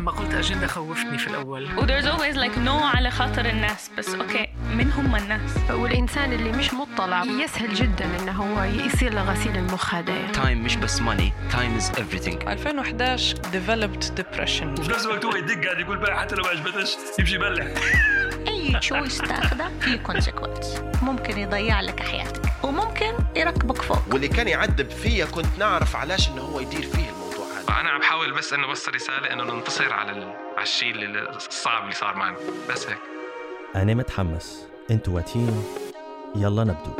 لما قلت اجنده خوفتني في الأول. و there's always like no على خاطر الناس بس أوكي من هم الناس. والإنسان اللي مش مطلع يسهل جدا إنه هو يصير له غسيل المخ هذا يعني. تايم مش بس ماني تايم از everything. 2011 developed depression. وفي نفس الوقت هو يدق قاعد يقول بقى حتى لو ما عجبتش يمشي يبلع. أي تشويس تاخده فيه كونسيكونس ممكن يضيع لك حياتك وممكن يركبك فوق. واللي كان يعذب فيا كنت نعرف علاش إنه هو يدير فيه الموضوع هذا أنا عم بحاول بس إنه بوصل رسالة إنه ننتصر على. على الشيء الصعب اللي صار معنا. بس هيك. أنا متحمس. أنتوا واتين. يلا نبدو.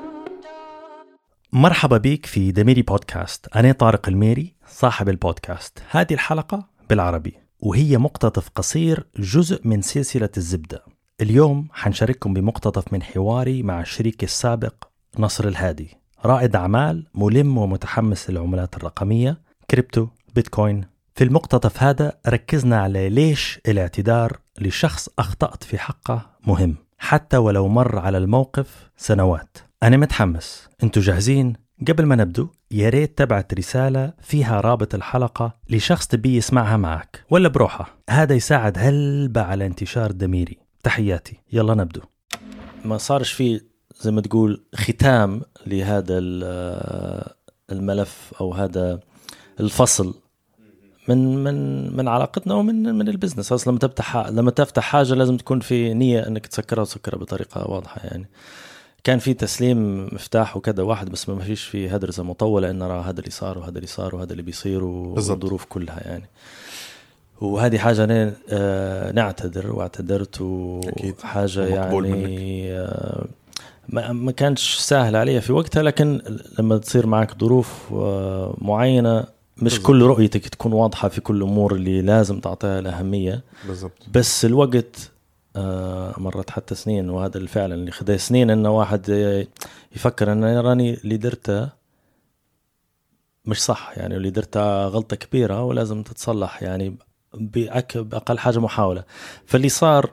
مرحبا بيك في دميري بودكاست أنا طارق الميري صاحب البودكاست. هذه الحلقة بالعربي وهي مقتطف قصير جزء من سلسلة الزبدة. اليوم حنشارككم بمقتطف من حواري مع شريكي السابق نصر الهادي. رائد أعمال ملم ومتحمس للعملات الرقمية. كريبتو. بيتكوين. في المقتطف هذا ركزنا على ليش الاعتذار لشخص أخطأت في حقه مهم حتى ولو مر على الموقف سنوات. أنا متحمس. أنتوا جاهزين؟ قبل ما نبدو يا ريت تبعت رسالة فيها رابط الحلقة لشخص تبي يسمعها معك. ولا بروحة. هذا يساعد هلبة على انتشار دميري. تحياتي. يلا نبدو. ما صارش في زي ما تقول ختام لهذا ال- الملف أو هذا الفصل من من من علاقتنا ومن من البزنس. أصلا لما تفتح لما تفتح حاجة لازم تكون في نية إنك تسكرها وتسكرها بطريقة واضحة يعني. كان في تسليم مفتاح وكذا واحد بس ما فيش في هدرسة مطولة إن نرى هذا اللي صار وهذا اللي صار وهذا اللي بيصير. والظروف كلها يعني. وهذه حاجة أنا آه، نعتذر واعتذرت ومقبول يعني آه، ما كانش سهل علي في وقتها لكن لما تصير معك ظروف آه، معينة مش بالضبط. كل رؤيتك تكون واضحة في كل الأمور اللي لازم تعطيها الأهمية. بالضبط. بس الوقت آه، مرت حتى سنين وهذا اللي فعلا اللي خذ سنين انه واحد آه، يفكر إن أنا راني اللي درته مش صح يعني اللي درته غلطة كبيرة ولازم تتصلح يعني بأك بأقل حاجة محاولة. فاللي صار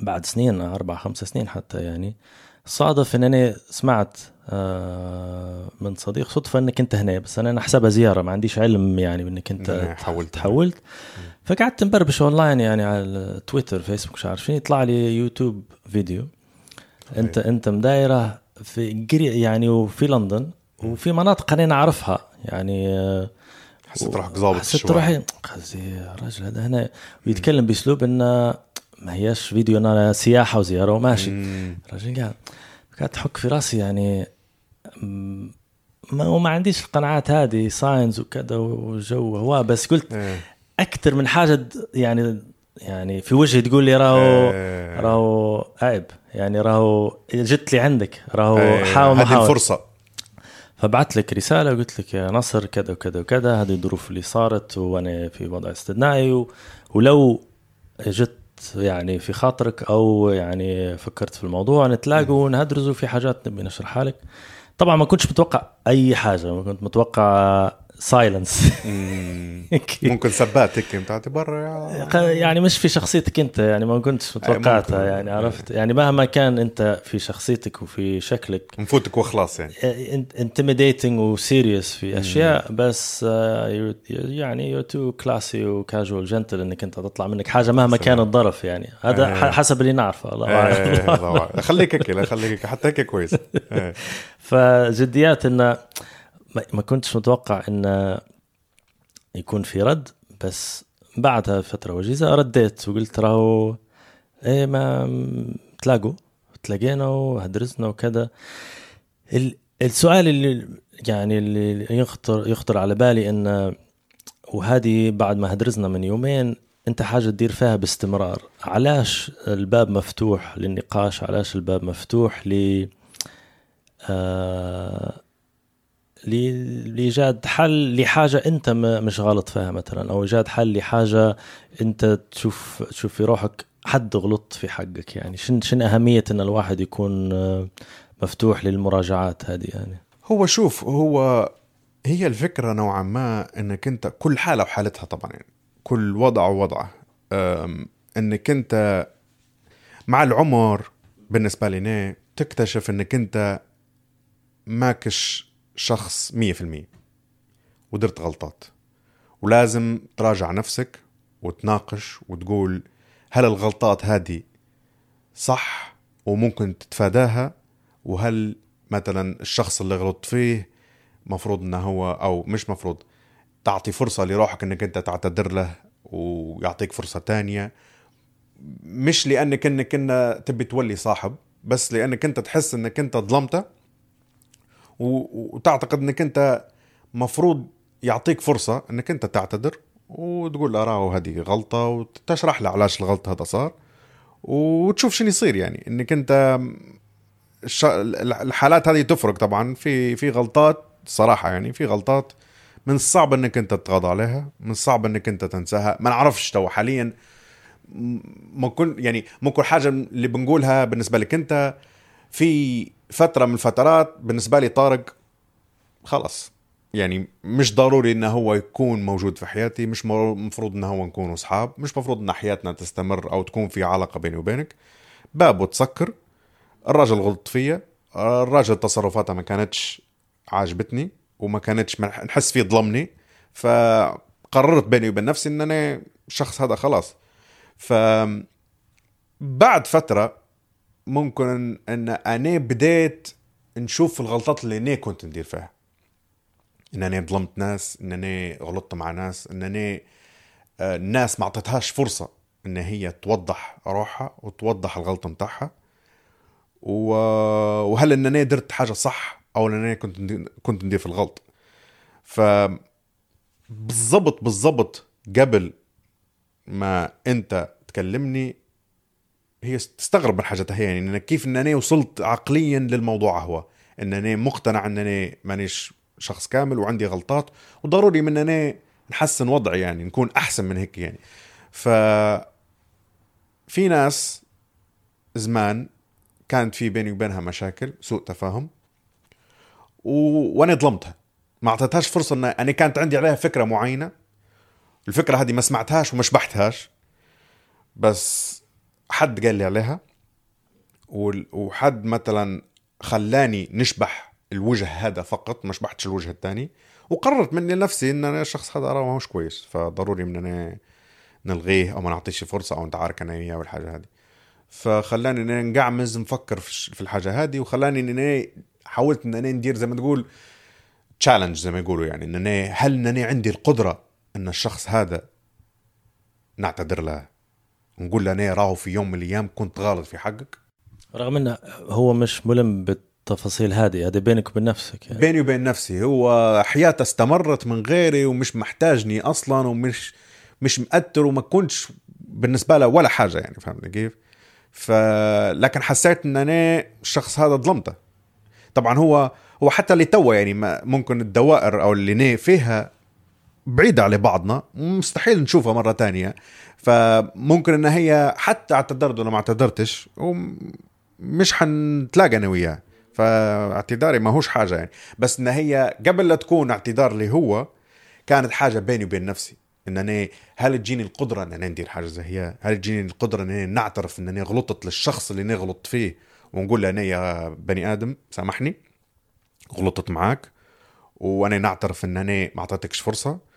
بعد سنين أربع خمس سنين حتى يعني صادف إن أنا سمعت من صديق. صدفة إنك أنت هنا بس أنا احسبها زيارة ما عنديش علم يعني بإنك أنت إني حولت. تحولت فقعدت مبربش أونلاين يعني على تويتر فيسبوك مش عارف شنو يطلع لي يوتيوب فيديو. أنت أنت مدايرة في يعني وفي لندن وفي مناطق أنا نعرفها. يعني آه، حسيت روحك ظابط حسيت. روحي قصدي يا رجل هذا هنا ويتكلم بأسلوب إنه ما هياش فيديو ان أنا سياحة وزيارة وماشي. مم. الرجل قاعد قاعد تحك في راسي يعني ما وما عنديش القناعات هذه ساينز وكذا وجو هو بس قلت إيه. أكثر من حاجة يعني يعني في وجهي تقول لي راهو إيه. راهو عيب يعني راهو جت لي عندك راهو إيه. حاول ما هذه الفرصة فبعت لك رسالة وقلت لك يا نصر كذا وكذا وكذا هذه الظروف اللي صارت وأنا في وضع استثنائي. ولو جت يعني في خاطرك أو يعني فكرت في الموضوع نتلاقوا ونهدرزوا في حاجات نبي نشرحها لك طبعا ما كنتش متوقع أي حاجة ما كنت متوقع سايلنس مم. ممكن ثبات هيك بتاعتي برا يعني مش في شخصيتك انت يعني ما كنتش متوقعتها ممكن. يعني عرفت؟ يعني مهما كان انت في شخصيتك وفي شكلك. نفوتك وخلاص يعني. intimidating و serious في أشياء بس آه، يعني you too classy و casual gentle إنك أنت تطلع منك حاجة مهما كان الظرف يعني. هذا إيه. حسب اللي نعرفه الله إيه، أعلم. خليك هيك خليك هيك حتى هيك كويس. إيه. فجديات انه ما كنتش متوقع انه يكون في رد بس بعدها فتره وجيزة رديت وقلت راهو إيه ما تلاقوا تلاقينا وهدرسنا وكذا. ال- السؤال اللي يعني اللي يخطر يخطر على بالي انه وهذه بعد ما هدرسنا من يومين أنت حاجة تدير فيها باستمرار. علاش الباب مفتوح للنقاش؟ علاش الباب مفتوح ل آه لإيجاد حل لحاجة أنت مش غلط فيها مثلا أو إيجاد حل لحاجة أنت تشوف تشوف في روحك حد غلط في حقك يعني. شن شن أهمية إن الواحد يكون آه، مفتوح للمراجعات هذه يعني؟ هو شوف هو هي الفكرة نوعا ما إنك أنت كل حالة وحالتها طبعا يعني كل وضع ووضعه. إنك أنت مع العمر بالنسبة لنا تكتشف إنك أنت ماكش شخص مية في المية. ودرت غلطات. ولازم تراجع نفسك وتناقش وتقول هل الغلطات هذه صح وممكن تتفاداها؟ وهل مثلا الشخص اللي غلطت فيه مفروض إنه هو أو مش مفروض تعطي فرصة لروحك إنك أنت تعتذر له ويعطيك فرصة تانية؟ مش لأنك إنك انت تبي تولي صاحب بس لأنك أنت تحس إنك أنت ظلمته وتعتقد إنك أنت مفروض يعطيك فرصة إنك أنت تعتذر وتقول له راهو هذه غلطة وتشرح له علاش الغلط هذا صار وتشوف شنو يصير يعني. إنك أنت. الحالات هذه تفرق طبعا. في في غلطات صراحة يعني في غلطات من الصعب إنك أنت تتغاضى عليها من الصعب إنك أنت تنساها. ما نعرفش تو حاليا ممكن يعني ممكن حاجة اللي بنقولها بالنسبة لك أنت. في فترة من الفترات بالنسبة لي طارق خلاص. يعني مش ضروري إنه هو يكون موجود في حياتي مش مفروض إنه هو نكون أصحاب مش مفروض إن حياتنا تستمر أو تكون في علاقة بيني وبينك. بابه تسكر الراجل غلط فيا. الراجل تصرفاته ما كانتش عاجبتني وما كانتش نحس فيه ظلمني. فقررت بيني وبين نفسي إن أنا الشخص هذا خلاص. ف بعد فترة ممكن ان أنا بديت نشوف الغلطات اللي أنا كنت ندير فيها إن أنا ظلمت ناس إن أنا غلطت مع ناس إن أنا آه، الناس ما اعطيتهاش فرصة إن هي توضح روحها وتوضح الغلطة متاعها و... وهل إن أنا درت حاجة صح أو إن أنا كنت. كنت ندير في الغلط ف بالضبط بالضبط قبل ما أنت تكلمني هي تستغرب من حاجتها هي يعني كيف إن أنا وصلت عقليا للموضوع هو. إن أنا مقتنع إن أنا مانيش شخص كامل وعندي غلطات وضروري من أنا نحسن وضعي يعني نكون أحسن من هيك يعني. ف في ناس زمان كانت في بيني وبينها مشاكل سوء تفاهم و... وأنا ظلمتها. ما أعطيتهاش فرصة إن أنا كانت عندي عليها فكرة معينة. الفكرة هذه ما سمعتهاش وما شبحتهاش. بس حد قال لي عليها وحد مثلا خلاني نشبح الوجه هذا فقط ما شبحتش الوجه الثاني وقررت مني لنفسي إن أنا الشخص هذا راه ماهوش كويس فضروري من أنا نلغيه أو ما نعطيش فرصة أو نتعارك أنا وياه والحاجة هذه. فخلاني إن أنا نقعمز نفكر في الحاجة هذه وخلاني إن أنا حاولت إن أنا ندير زي ما تقول تشالنج زي ما يقولوا يعني إن أنا هل إن أنا عندي القدرة إن الشخص هذا نعتذر له؟ نقول له أنا راهو في يوم من الأيام كنت غلط في حقك رغم إنه هو مش ملم بالتفاصيل هذه هذا بينك وبين نفسك يعني. بيني وبين نفسي هو حياته استمرت من غيري ومش محتاجني أصلا ومش مش مأثر وما كنتش بالنسبة له ولا حاجة يعني فهمت كيف؟ ف لكن حسيت إن أنا الشخص هذا ظلمته طبعا هو هو حتى اللي توا يعني ممكن الدوائر أو اللي فيها بعيدة على بعضنا مستحيل نشوفها مرة تانية. فممكن إن هي حتى اعتذرت ولا ما اعتذرتش مش حنتلاقى أنا وياه فاعتذاري ما هوش حاجة يعني. بس إن هي قبل لا تكون اعتذار لي هو كانت حاجة بيني وبين نفسي. إن أنا هل تجيني القدرة إن أنا ندير حاجة زي هي؟ هل تجيني القدرة إن أنا نعترف إن أنا غلطت للشخص اللي أنا غلطت فيه؟ ونقول له أنا يا بني آدم سامحني غلطت معاك وأنا نعترف إن أنا ما أعطيتكش فرصة.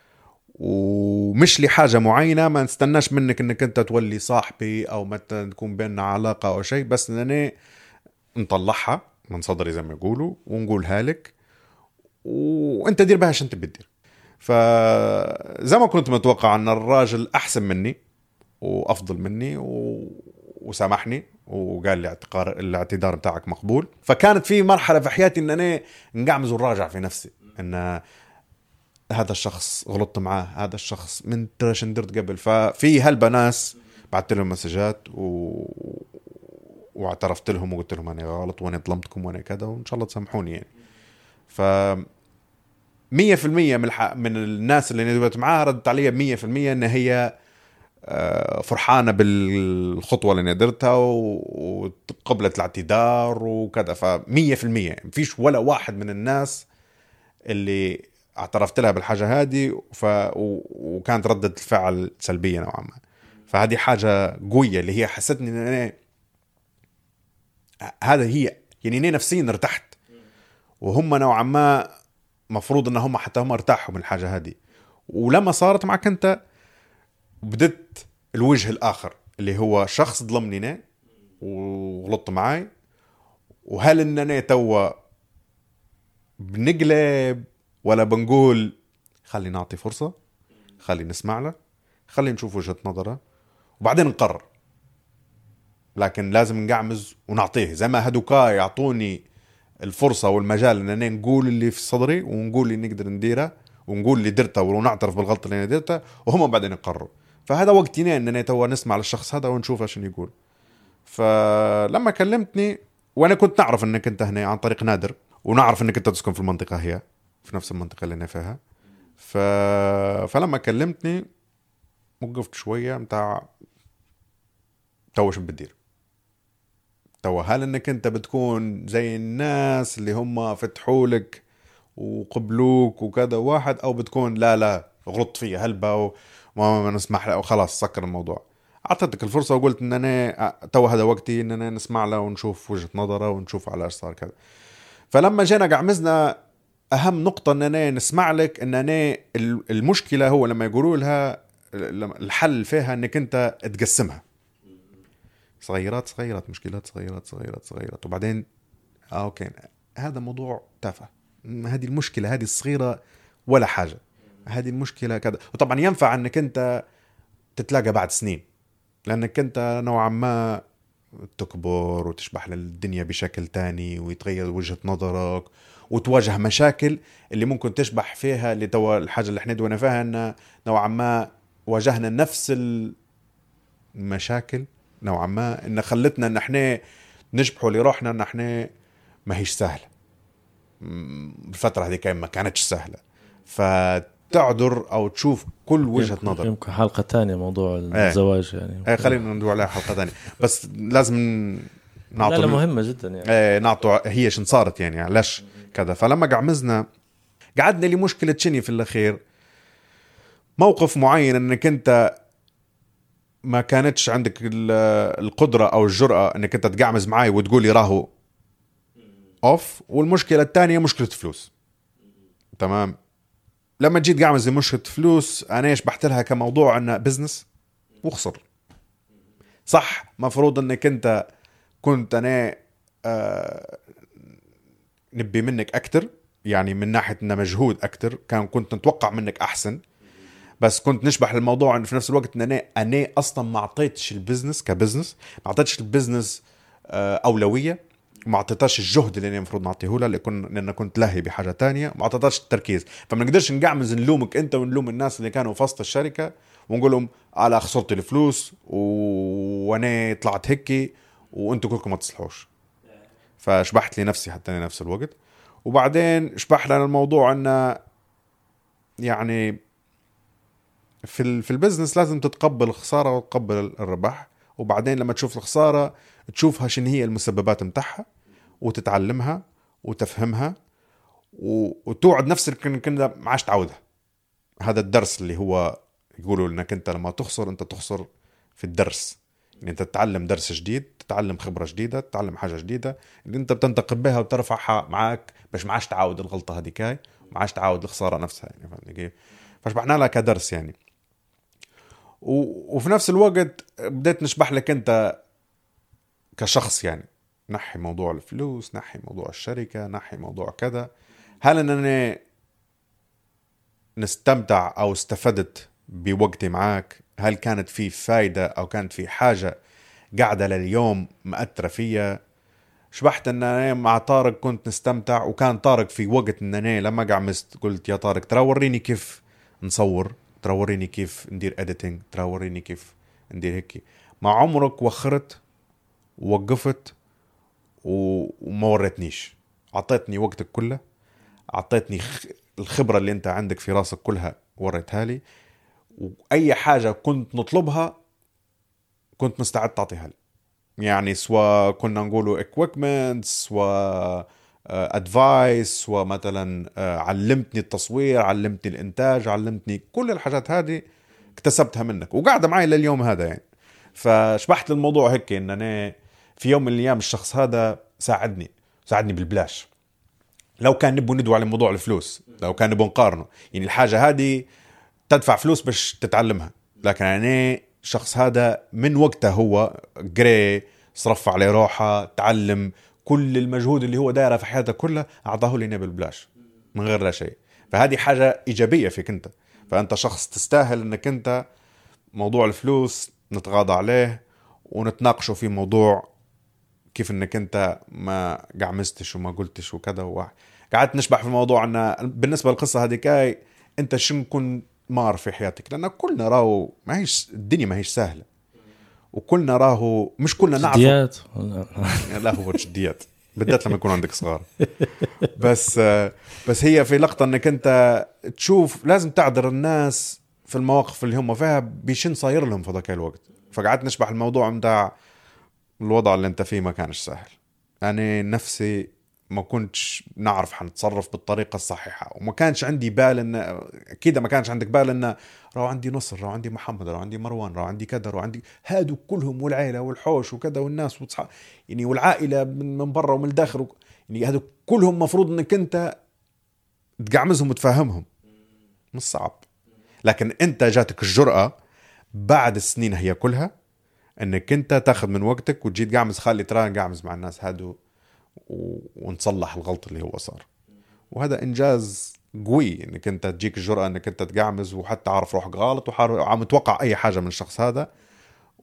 ومش لحاجة معينة ما نستناش منك إنك أنت تولي صاحبي أو مثلا تكون بيننا علاقة أو شيء بس ان أنا نطلعها من صدري زي ما يقولوا ونقولها لك وأنت دير بها انت بتدير فزي ما كنت متوقع أن الراجل أحسن مني وأفضل مني و... وسامحني وقال لي اعتقار الاعتذار بتاعك مقبول. فكانت في مرحلة في حياتي إن أنا نقعمز ونراجع في نفسي. إن هذا الشخص غلطت معاه هذا الشخص من ترى شن درت قبل. ففي هلبة ناس بعثت لهم مسجات و... واعترفت لهم وقلت لهم أنا غلط وأنا ظلمتكم وأنا كذا وإن شاء الله تسامحوني يعني. ف 100% من الح... من الناس اللي أنا دبت معاها ردت علي 100% إن هي آه، فرحانة بالخطوة اللي درتها وقبلت الاعتذار وكذا. ف 100% مفيش ولا واحد من الناس اللي اعترفت لها بالحاجة هذه ف... و... وكانت ردة الفعل سلبية نوعا ما. فهذه حاجة قوية اللي هي حسيتني إن أنا هذا هي يعني أنا نفسيا ارتحت. وهم نوعا ما مفروض إن هم حتى هم ارتاحوا من الحاجة هذه. ولما صارت معك أنت بدت الوجه الآخر اللي هو شخص ظلمني أنا وغلط معي وهل إن أنا توا بنقلب ولا بنقول خلي نعطي فرصة خلي نسمع له خلي نشوف وجهة نظره وبعدين نقرر. لكن لازم نقعمز ونعطيه. زي ما هدوكا يعطوني الفرصة والمجال إن أنا نقول اللي في صدري ونقول اللي نقدر نديره ونقول اللي درته ونعترف بالغلط اللي أنا درته وهم بعدين يقرروا. فهذا وقتنا إن أنا توا نسمع للشخص هذا ونشوف إيش يقول. فلما كلمتني وأنا كنت نعرف إنك أنت هنا عن طريق نادر ونعرف إنك أنت تسكن في المنطقة هي. في نفس المنطقة اللي أنا فيها. ف... فلما كلمتني وقفت شوية متاع تو شو بتدير؟ تو هل إنك أنت بتكون زي الناس اللي هم فتحوا لك وقبلوك وكذا واحد أو بتكون لا لا غلطت فيها هلبة وما ما نسمح له وخلاص سكر الموضوع. أعطيتك الفرصة وقلت إن أنا تو هذا وقتي إن أنا نسمع له ونشوف وجهة نظره ونشوف على إيش صار كذا. فلما جينا قعمزنا أهم نقطة إن أنا نسمع لك إن أنا المشكلة هو لما يقولوا لها الحل فيها إنك أنت تقسمها. صغيرات صغيرات مشكلات صغيرات صغيرات صغيرات. وبعدين آه أوكي. هذا موضوع تافه. هذه المشكلة هذه الصغيرة ولا حاجة. هذه المشكلة كذا. وطبعا ينفع إنك أنت تتلاقى بعد سنين. لأنك أنت نوعا ما تكبر وتشبح للدنيا بشكل تاني ويتغير وجهة نظرك. وتواجه مشاكل اللي ممكن تشبح فيها اللي توا الحاجة اللي إحنا دونا فيها إن نوعا ما واجهنا نفس المشاكل نوعا ما إن خلتنا إن إحنا نشبحوا لروحنا إن إحنا ما هيش سهلة. الفترة هذيك ما كانتش سهلة. فتعذر أو تشوف كل وجهة نظر. يمكن حلقة ثانية موضوع إيه. الزواج يعني. إيه خلينا ندور عليها حلقة ثانية. بس لازم نعطوا لا, لا مهمة جدا يعني. إيه نعطوا هي شن صارت يعني علاش؟ كذا. فلما قعمزنا قعدنا لي مشكله شني في الأخير؟ موقف معين إنك أنت ما كانتش عندك القدرة أو الجرأة إنك أنت تقعمز معي وتقول لي راهو اوف والمشكلة الثانية مشكلة فلوس. تمام؟ لما جيت قعمز مشكله فلوس أنا إيش بحت لها كموضوع إنه business وخسر. صح مفروض إنك أنت كنت أنا آه نبي منك أكثر يعني من ناحية إنه مجهود أكثر كان كنت نتوقع منك أحسن بس كنت نشبح الموضوع إنه في نفس الوقت ان أنا أنا أصلا ما أعطيتش ال business ك business ما أعطيتش ال business آه، أولوية وما أعطيتهاش الجهد اللي أنا المفروض نعطيه لها لأن كنت لهي بحاجة تانية وما أعطيتهاش التركيز. فما نقدرش نقعمز نلومك أنت ونلوم الناس اللي كانوا في وسط الشركة ونقول لهم على خسرت الفلوس و... وأنا طلعت هيك وأنتم كلكم ما تصلحوش. فشبحت لي نفسي حتى نفس الوقت. وبعدين شبح لنا الموضوع انه يعني في في البزنس لازم تتقبل الخسارة وتقبل الربح. وبعدين لما تشوف الخسارة تشوفها شنو هي المسببات متاعها وتتعلمها وتفهمها وتوعد نفسك إنك انت ما عادش تعودها هذا الدرس اللي هو يقولوا إنك أنت لما تخسر أنت تخسر في الدرس. يعني أنت تتعلم درس جديد تتعلم خبرة جديدة تتعلم حاجة جديدة اللي انت بتنتقد بها وترفعها معك باش ما عادش تعاود الغلطة هذيك ما عادش تعاود الخسارة نفسها يعني فهمتني كيف؟ فشبحنا لها كدرس يعني. و... وفي نفس الوقت بديت نشبح لك انت كشخص يعني. نحي موضوع الفلوس نحي موضوع الشركة نحي موضوع كذا. هل انني نستمتع أو استفدت بوقتي معك هل كانت في فايدة أو كانت في حاجة قاعدة لليوم مأثرة فيا. شبحت إن أنا مع طارق كنت نستمتع وكان طارق في وقت إن أنا لما قعمست قلت يا طارق ترى وريني كيف نصور ترى وريني كيف ندير اديتنج ترى وريني كيف ندير هيك. ما عمرك وخرت ووقفت وما وريتنيش. أعطيتني وقتك كله أعطيتني الخبرة اللي أنت عندك في راسك كلها وريتها لي. وأي حاجة كنت نطلبها كنت مستعد تعطيها لي يعني سواء كنا نقولوا equipment سواء ادفايس ومثلا علمتني التصوير علمتني الإنتاج علمتني كل الحاجات هذه اكتسبتها منك وقاعدة معي لليوم هذا يعني. فشبحت الموضوع هيك إن أنا في يوم من الأيام الشخص هذا ساعدني ساعدني بالبلاش. لو كان نبغى ندوي على موضوع الفلوس لو كان نبغى نقارنه يعني الحاجة هذه تدفع فلوس باش تتعلمها. لكن أنا الشخص هذا من وقتها هو قري صرف عليه روحه تعلم كل المجهود اللي هو دايره في حياته كلها أعطاه لي بالبلاش من غير لا شيء. فهذه حاجة إيجابية فيك أنت. فأنت شخص تستاهل إنك أنت موضوع الفلوس نتغاضى عليه ونتناقشوا في موضوع كيف إنك أنت ما قعمستش وما قلتش وكذا قعدت نشبح في موضوع إن بالنسبة للقصة هذيك أنت شو نكون مار في حياتك لأن كلنا راهو ما هيش الدنيا ما هيش سهلة. وكلنا راهو مش كلنا نعرف جديات. لا هو جديات. بالذات لما يكون عندك صغار. بس بس هي في لقطة إنك أنت تشوف لازم تعذر الناس في المواقف اللي هم فيها بشن صاير لهم في ذاك الوقت. فقعدت نشبح الموضوع متاع الوضع اللي أنت فيه ما كانش سهل. أنا نفسي ما كنتش نعرف حنتصرف بالطريقة الصحيحة. وما كانش عندي بال ان أكيد ما كانش عندك بال إن راهو عندي نصر راهو عندي محمد راهو عندي مروان راهو عندي كذا راهو عندي هادو كلهم والعيلة والحوش وكذا والناس وتصح... يعني والعائلة من, من برا ومن الداخل و... يعني هادو كلهم مفروض إنك أنت تقعمزهم وتفهمهم. مش صعب. لكن أنت جاتك الجرأة بعد السنين هي كلها إنك أنت تاخذ من وقتك وتجي تقعمز خلي ترى نقعمز مع الناس هادو ونصلح الغلط اللي هو صار. وهذا إنجاز قوي إنك أنت تجيك الجرأة إنك أنت تقعمز وحتى عارف روحك غلط وعم متوقع أي حاجة من الشخص هذا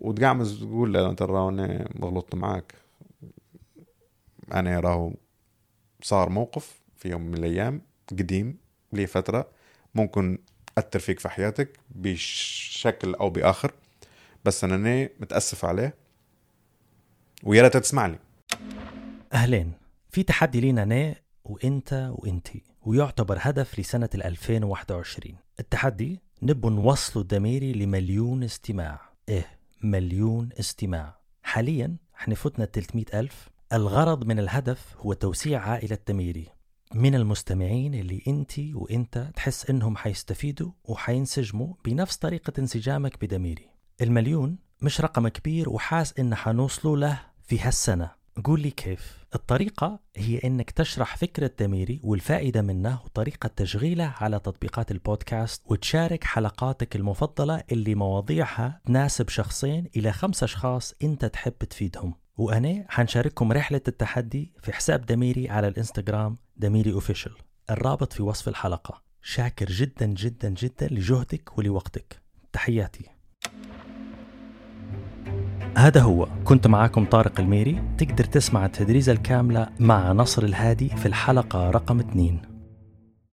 وتقعمز تقول له ترى أنا غلطت معك أنا راهو صار موقف في يوم من الأيام قديم لي فترة ممكن أثر فيك في حياتك بشكل أو بآخر بس أنا متأسف عليه ويا ريت تسمع لي أهلين في تحدي لينا أنا وإنت وإنتي ويعتبر هدف لسنة 2021 التحدي نبو نوصلوا الدميري لمليون استماع. إيه مليون استماع. حاليا إحنا فتنا 300 ألف. الغرض من الهدف هو توسيع عائلة دميري من المستمعين اللي انت وإنت تحس إنهم حيستفيدوا وحينسجموا بنفس طريقة انسجامك بدميري. المليون مش رقم كبير وحاس إن حنوصلوا له في هالسنة. قول لي كيف؟ الطريقة هي إنك تشرح فكرة دميري والفائدة منه وطريقة تشغيله على تطبيقات البودكاست وتشارك حلقاتك المفضلة اللي مواضيعها تناسب شخصين إلى خمس أشخاص أنت تحب تفيدهم. وأنا حنشارككم رحلة التحدي في حساب دميري على الإنستغرام دميري أوفيشل الرابط في وصف الحلقة. شاكر جدا جدا جدا لجهدك ولوقتك. تحياتي. هذا هو. كنت معاكم طارق الميري. تقدر تسمع التدريزة الكاملة مع نصر الهادي في الحلقة رقم 2